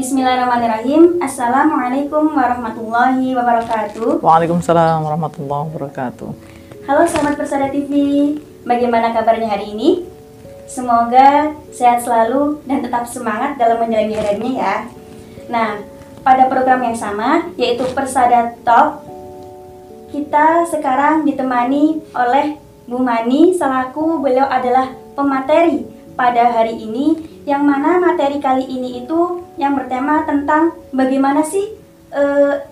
Bismillahirrahmanirrahim. Assalamualaikum warahmatullahi wabarakatuh. Waalaikumsalam warahmatullahi wabarakatuh. Halo sahabat Persada TV, bagaimana kabarnya hari ini? Semoga sehat selalu dan tetap semangat dalam menjalani harinya ya. Nah, pada program yang sama yaitu Persada Talk, kita sekarang ditemani oleh Bu Mani selaku beliau adalah pemateri pada hari ini yang mana materi kali ini itu yang bertema tentang bagaimana sih e,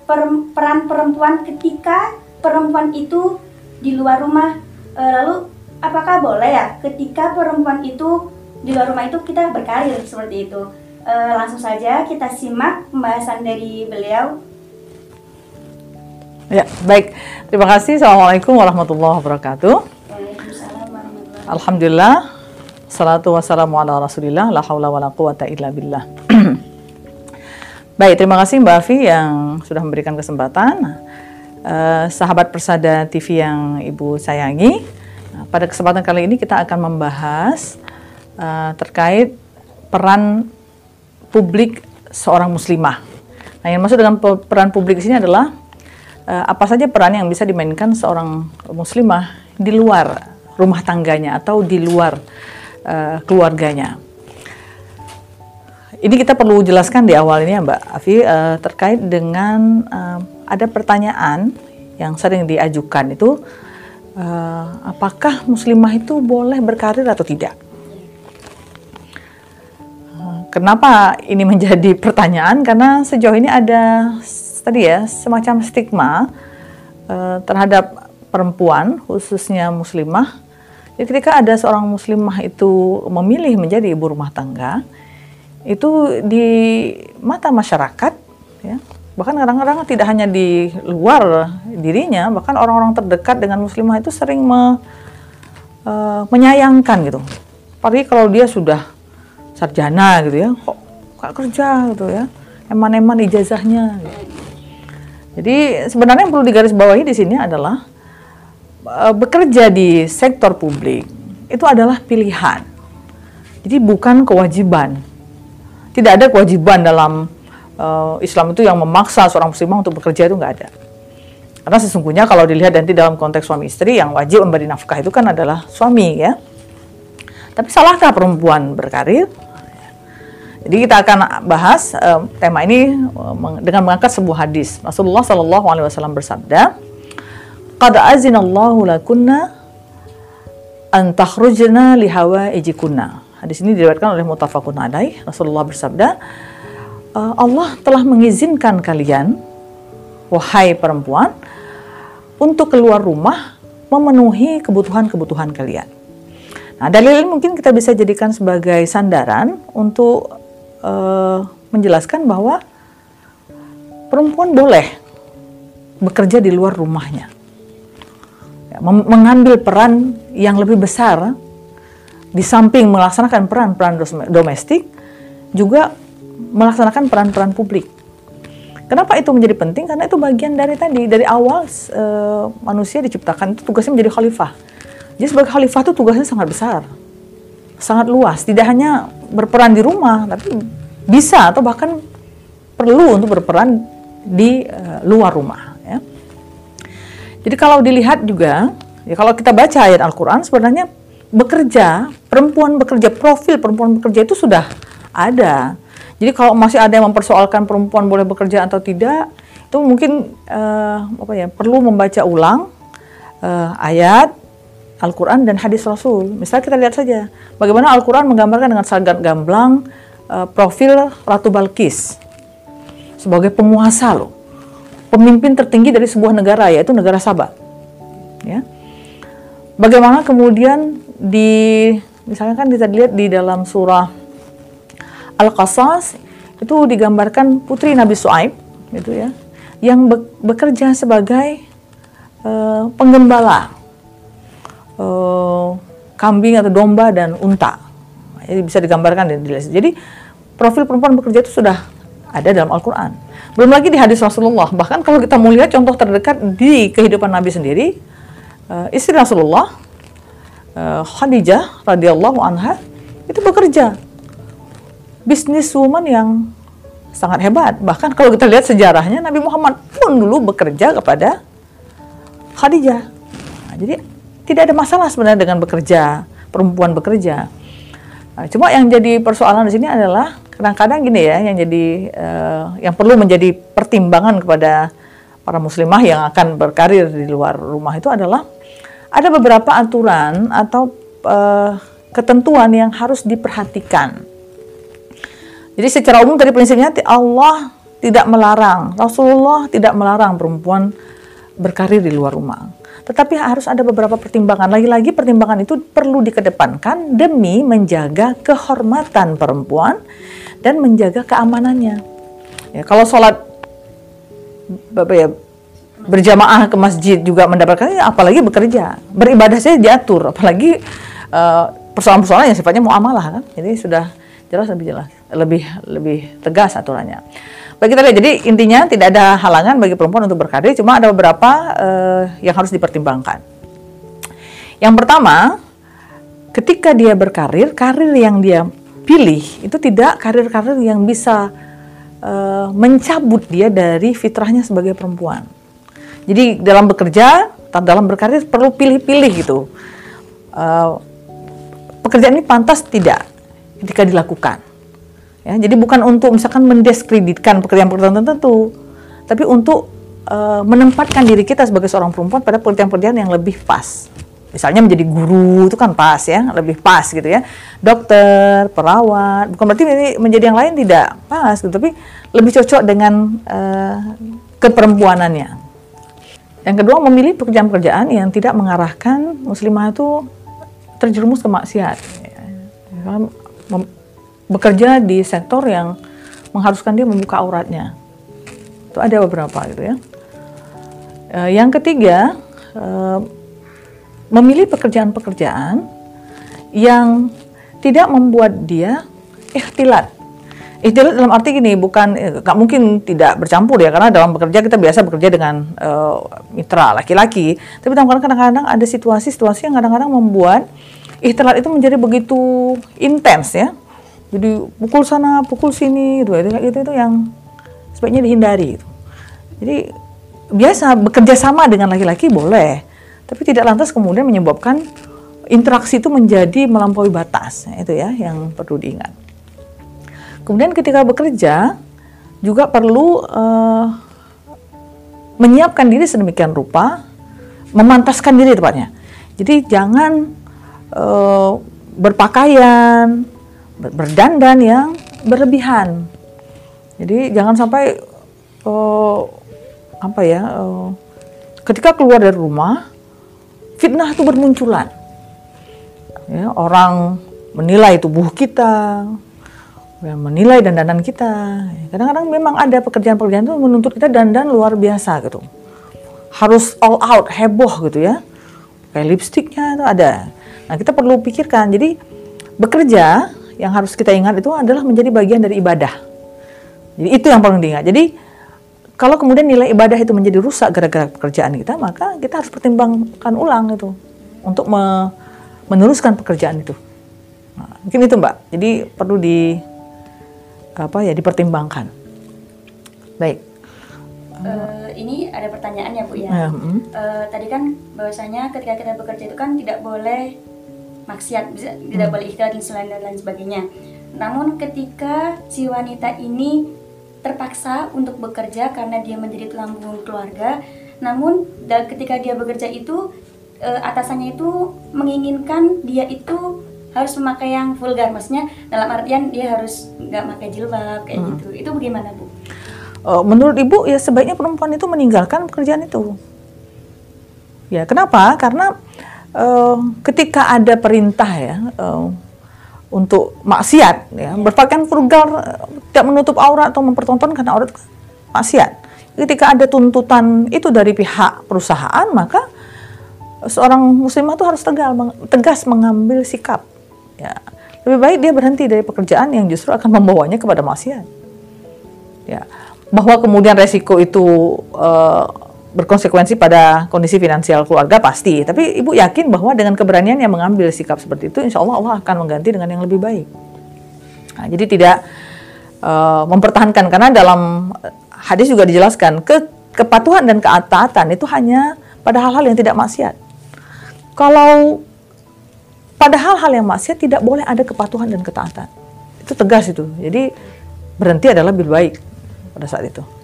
per, peran perempuan ketika perempuan itu di luar rumah. E, lalu apakah boleh ya ketika perempuan itu di luar rumah itu kita berkarir seperti itu? E, langsung saja kita simak pembahasan dari beliau. Ya baik. Terima kasih. Assalamualaikum warahmatullahi wabarakatuh. Waalaikumsalam warahmatullahi Alhamdulillah Salatu wassalamu ala rasulillah La hawla wa la quwata illa billah. Baik, terima kasih Mbak Afi yang sudah memberikan kesempatan. Uh, Sahabat Persada TV yang Ibu sayangi Pada kesempatan kali ini kita akan membahas uh, Terkait peran publik seorang muslimah. Nah yang maksud dengan peran publik di sini adalah uh, Apa saja peran yang bisa dimainkan seorang muslimah di luar rumah tangganya atau di luar uh, keluarganya. Ini kita perlu jelaskan di awal ini ya Mbak Afi uh, terkait dengan uh, ada pertanyaan yang sering diajukan itu uh, apakah muslimah itu boleh berkarir atau tidak? kenapa ini menjadi pertanyaan? Karena sejauh ini ada tadi ya semacam stigma uh, terhadap perempuan khususnya muslimah jadi ketika ada seorang muslimah itu memilih menjadi ibu rumah tangga, itu di mata masyarakat, ya, bahkan kadang-kadang tidak hanya di luar dirinya, bahkan orang-orang terdekat dengan muslimah itu sering me, uh, menyayangkan gitu. Apalagi kalau dia sudah sarjana gitu ya, kok gak kerja gitu ya, eman-eman ijazahnya. Gitu. Jadi sebenarnya yang perlu digarisbawahi di sini adalah bekerja di sektor publik itu adalah pilihan. Jadi bukan kewajiban. Tidak ada kewajiban dalam uh, Islam itu yang memaksa seorang muslimah untuk bekerja itu nggak ada. Karena sesungguhnya kalau dilihat nanti dalam konteks suami istri yang wajib memberi nafkah itu kan adalah suami ya. Tapi salahkah perempuan berkarir? Jadi kita akan bahas uh, tema ini dengan mengangkat sebuah hadis. Rasulullah Shallallahu Alaihi Wasallam bersabda, qad azinallahu lakunna an takhrujna li hawaijikunna. Hadis ini diriwayatkan oleh mutafakun alaih. Rasulullah bersabda, eh, Allah telah mengizinkan kalian wahai perempuan untuk keluar rumah memenuhi kebutuhan-kebutuhan kalian. Nah, dalil ini mungkin kita bisa jadikan sebagai sandaran untuk uh, menjelaskan bahwa perempuan boleh bekerja di luar rumahnya mengambil peran yang lebih besar di samping melaksanakan peran-peran domestik juga melaksanakan peran-peran publik. Kenapa itu menjadi penting? Karena itu bagian dari tadi dari awal e, manusia diciptakan itu tugasnya menjadi khalifah. Jadi sebagai khalifah itu tugasnya sangat besar, sangat luas. Tidak hanya berperan di rumah, tapi bisa atau bahkan perlu untuk berperan di e, luar rumah. Jadi kalau dilihat juga, ya kalau kita baca ayat Al-Quran sebenarnya bekerja, perempuan bekerja, profil perempuan bekerja itu sudah ada. Jadi kalau masih ada yang mempersoalkan perempuan boleh bekerja atau tidak, itu mungkin uh, apa ya perlu membaca ulang uh, ayat Al-Quran dan hadis Rasul. Misalnya kita lihat saja bagaimana Al-Quran menggambarkan dengan sangat gamblang uh, profil Ratu Balkis sebagai penguasa loh pemimpin tertinggi dari sebuah negara yaitu negara Sabah. Ya. Bagaimana kemudian di misalnya kan kita lihat di dalam surah Al-Qasas itu digambarkan putri Nabi Suaib gitu ya yang be bekerja sebagai uh, penggembala uh, kambing atau domba dan unta. Jadi bisa digambarkan dan dilihat. Jadi profil perempuan bekerja itu sudah ada dalam Al-Quran. Belum lagi di hadis Rasulullah. Bahkan kalau kita mau lihat contoh terdekat di kehidupan Nabi sendiri, uh, istri Rasulullah, uh, Khadijah radhiyallahu anha itu bekerja. Bisnis woman yang sangat hebat. Bahkan kalau kita lihat sejarahnya Nabi Muhammad pun dulu bekerja kepada Khadijah. Nah, jadi tidak ada masalah sebenarnya dengan bekerja, perempuan bekerja. Nah, cuma yang jadi persoalan di sini adalah kadang-kadang gini ya, yang jadi uh, yang perlu menjadi pertimbangan kepada para muslimah yang akan berkarir di luar rumah itu adalah ada beberapa aturan atau uh, ketentuan yang harus diperhatikan. Jadi secara umum tadi prinsipnya Allah tidak melarang, Rasulullah tidak melarang perempuan berkarir di luar rumah. Tetapi harus ada beberapa pertimbangan. Lagi-lagi pertimbangan itu perlu dikedepankan demi menjaga kehormatan perempuan dan menjaga keamanannya. Ya, kalau sholat apa ya berjamaah ke masjid juga mendapatkan, ya, apalagi bekerja, beribadah saja diatur, apalagi uh, persoalan-persoalan yang sifatnya muamalah kan. Jadi sudah jelas lebih jelas, lebih lebih tegas aturannya. Bagi kita lihat, jadi intinya tidak ada halangan bagi perempuan untuk berkarir, cuma ada beberapa uh, yang harus dipertimbangkan. Yang pertama, ketika dia berkarir, karir yang dia pilih itu tidak karir-karir yang bisa uh, mencabut dia dari fitrahnya sebagai perempuan. Jadi dalam bekerja, dalam berkarir perlu pilih-pilih gitu. Uh, pekerjaan ini pantas tidak ketika dilakukan Ya, jadi bukan untuk misalkan mendiskreditkan pekerjaan-pekerjaan tertentu, tapi untuk uh, menempatkan diri kita sebagai seorang perempuan pada pekerjaan-pekerjaan yang lebih pas. Misalnya menjadi guru itu kan pas ya, lebih pas gitu ya. Dokter, perawat, bukan berarti ini menjadi yang lain tidak pas gitu, tapi lebih cocok dengan uh, keperempuanannya. Yang kedua memilih pekerjaan-pekerjaan yang tidak mengarahkan muslimah itu terjerumus ke maksiat. Ya, bekerja di sektor yang mengharuskan dia membuka auratnya. Itu ada beberapa gitu ya. E, yang ketiga, e, memilih pekerjaan-pekerjaan yang tidak membuat dia ikhtilat. Ikhtilat dalam arti gini, bukan eh, nggak mungkin tidak bercampur ya, karena dalam bekerja kita biasa bekerja dengan e, mitra laki-laki. Tapi kadang-kadang ada situasi-situasi yang kadang-kadang membuat ikhtilat itu menjadi begitu intens ya jadi pukul sana pukul sini gitu itu itu, itu yang sebaiknya dihindari itu jadi biasa bekerja sama dengan laki-laki boleh tapi tidak lantas kemudian menyebabkan interaksi itu menjadi melampaui batas itu ya yang perlu diingat kemudian ketika bekerja juga perlu uh, menyiapkan diri sedemikian rupa memantaskan diri tepatnya jadi jangan uh, berpakaian berdandan yang berlebihan. Jadi jangan sampai uh, apa ya uh, ketika keluar dari rumah fitnah itu bermunculan. Ya, orang menilai tubuh kita, ya, menilai dandanan kita. Kadang-kadang memang ada pekerjaan-pekerjaan itu menuntut kita dandan luar biasa gitu. Harus all out, heboh gitu ya. Kayak lipstiknya itu ada. Nah kita perlu pikirkan. Jadi bekerja yang harus kita ingat itu adalah menjadi bagian dari ibadah. Jadi itu yang paling diingat. Jadi kalau kemudian nilai ibadah itu menjadi rusak gara-gara pekerjaan kita, maka kita harus pertimbangkan ulang itu untuk me meneruskan pekerjaan itu. Nah, mungkin itu Mbak. Jadi perlu di apa ya dipertimbangkan. Baik. Uh, ini ada pertanyaan ya Bu ya. Uh, uh, tadi kan bahwasanya ketika kita bekerja itu kan tidak boleh maksiat bisa hmm. tidak boleh ikhtiar dan selain dan lain sebagainya namun ketika si wanita ini terpaksa untuk bekerja karena dia menjadi tulang punggung keluarga namun ketika dia bekerja itu e, atasannya itu menginginkan dia itu harus memakai yang vulgar maksudnya dalam artian dia harus nggak pakai jilbab kayak hmm. gitu itu bagaimana bu? Oh, menurut ibu ya sebaiknya perempuan itu meninggalkan pekerjaan itu. Ya kenapa? Karena uh, ketika ada perintah ya uh, untuk maksiat ya. Berpakaian frugal tidak menutup aurat atau mempertontonkan aurat maksiat. Ketika ada tuntutan itu dari pihak perusahaan maka seorang muslimah itu harus tegas tegas mengambil sikap ya. Lebih baik dia berhenti dari pekerjaan yang justru akan membawanya kepada maksiat ya. Bahwa kemudian resiko itu uh, berkonsekuensi pada kondisi finansial keluarga pasti. Tapi ibu yakin bahwa dengan keberanian yang mengambil sikap seperti itu, insya Allah Allah akan mengganti dengan yang lebih baik. Nah, jadi tidak uh, mempertahankan karena dalam hadis juga dijelaskan ke kepatuhan dan keataatan itu hanya pada hal-hal yang tidak maksiat. Kalau pada hal-hal yang maksiat tidak boleh ada kepatuhan dan ketaatan. Itu tegas itu. Jadi berhenti adalah lebih baik pada saat itu.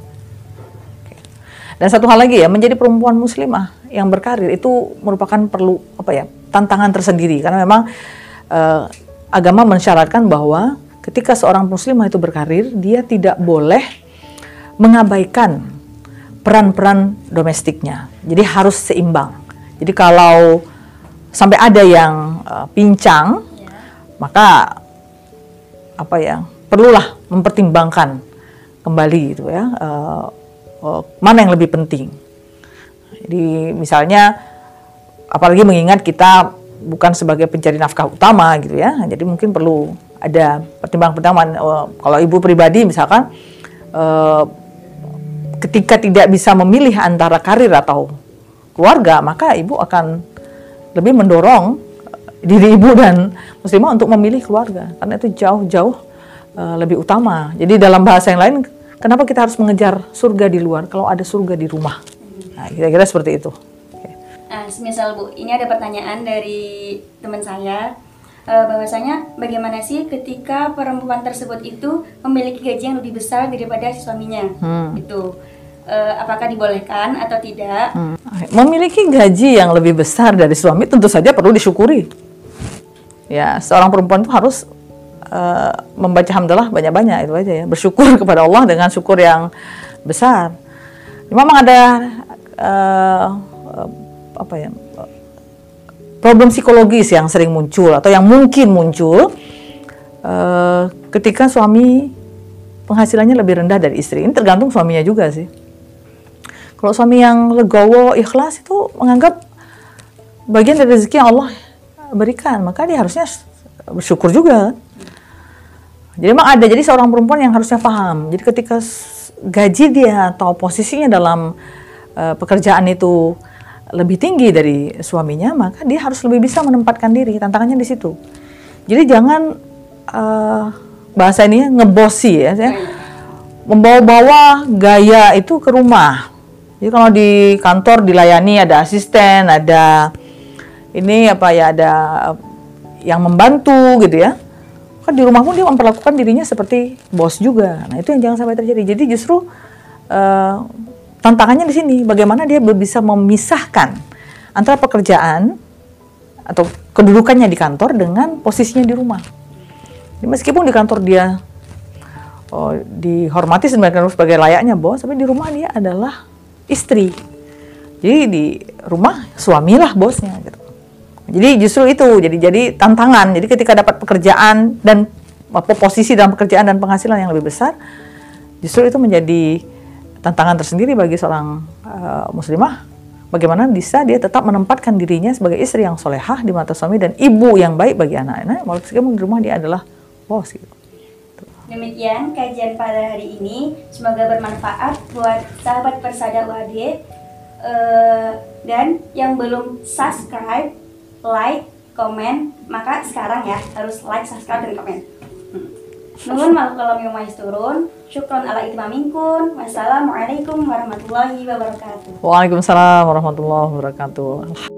Dan satu hal lagi ya, menjadi perempuan muslimah yang berkarir itu merupakan perlu apa ya tantangan tersendiri karena memang uh, agama mensyaratkan bahwa ketika seorang muslimah itu berkarir, dia tidak boleh mengabaikan peran-peran domestiknya. Jadi harus seimbang. Jadi kalau sampai ada yang uh, pincang, ya. maka apa ya perlulah mempertimbangkan kembali gitu ya uh, uh, mana yang lebih penting. Jadi misalnya apalagi mengingat kita bukan sebagai pencari nafkah utama gitu ya, jadi mungkin perlu ada pertimbangan-pertimbangan. Uh, kalau ibu pribadi misalkan uh, ketika tidak bisa memilih antara karir atau keluarga, maka ibu akan lebih mendorong diri ibu dan muslimah untuk memilih keluarga karena itu jauh-jauh uh, lebih utama. Jadi dalam bahasa yang lain, kenapa kita harus mengejar surga di luar kalau ada surga di rumah? Nah, kira-kira seperti itu. Nah, misal Bu, ini ada pertanyaan dari teman saya uh, bahwasanya bagaimana sih ketika perempuan tersebut itu memiliki gaji yang lebih besar daripada si suaminya hmm. itu uh, apakah dibolehkan atau tidak hmm. memiliki gaji yang lebih besar dari suami tentu saja perlu disyukuri ya seorang perempuan itu harus uh, membaca hamdalah banyak-banyak itu aja ya bersyukur kepada Allah dengan syukur yang besar memang ada uh, apa ya problem psikologis yang sering muncul atau yang mungkin muncul uh, ketika suami penghasilannya lebih rendah dari istri. Ini tergantung suaminya juga sih. Kalau suami yang legowo, ikhlas itu menganggap bagian dari rezeki yang Allah berikan, maka dia harusnya bersyukur juga. Jadi memang ada, jadi seorang perempuan yang harusnya paham. Jadi ketika gaji dia atau posisinya dalam uh, pekerjaan itu lebih tinggi dari suaminya, maka dia harus lebih bisa menempatkan diri. Tantangannya di situ. Jadi jangan uh, bahasa ini ya, ngebosi ya, saya membawa-bawa gaya itu ke rumah. Jadi kalau di kantor dilayani ada asisten, ada ini apa ya, ada yang membantu gitu ya. Kan di rumah pun dia memperlakukan dirinya seperti bos juga. Nah itu yang jangan sampai terjadi. Jadi justru uh, tantangannya di sini bagaimana dia bisa memisahkan antara pekerjaan atau kedudukannya di kantor dengan posisinya di rumah. Meskipun di kantor dia oh, dihormati sebagai layaknya bos, tapi di rumah dia adalah istri. Jadi di rumah suamilah bosnya gitu. Jadi justru itu jadi jadi tantangan. Jadi ketika dapat pekerjaan dan posisi dalam pekerjaan dan penghasilan yang lebih besar, justru itu menjadi tantangan tersendiri bagi seorang uh, muslimah bagaimana bisa dia tetap menempatkan dirinya sebagai istri yang solehah di mata suami dan ibu yang baik bagi anak-anak walaupun di rumah dia adalah bos gitu. Demikian kajian pada hari ini. Semoga bermanfaat buat sahabat persada UAD. Uh, eh, dan yang belum subscribe, like, komen, maka sekarang ya harus like, subscribe, dan komen. Nuhun kalau yang turun. Syukron ala itmaminkun. Wassalamualaikum warahmatullahi wabarakatuh. Waalaikumsalam warahmatullahi wabarakatuh.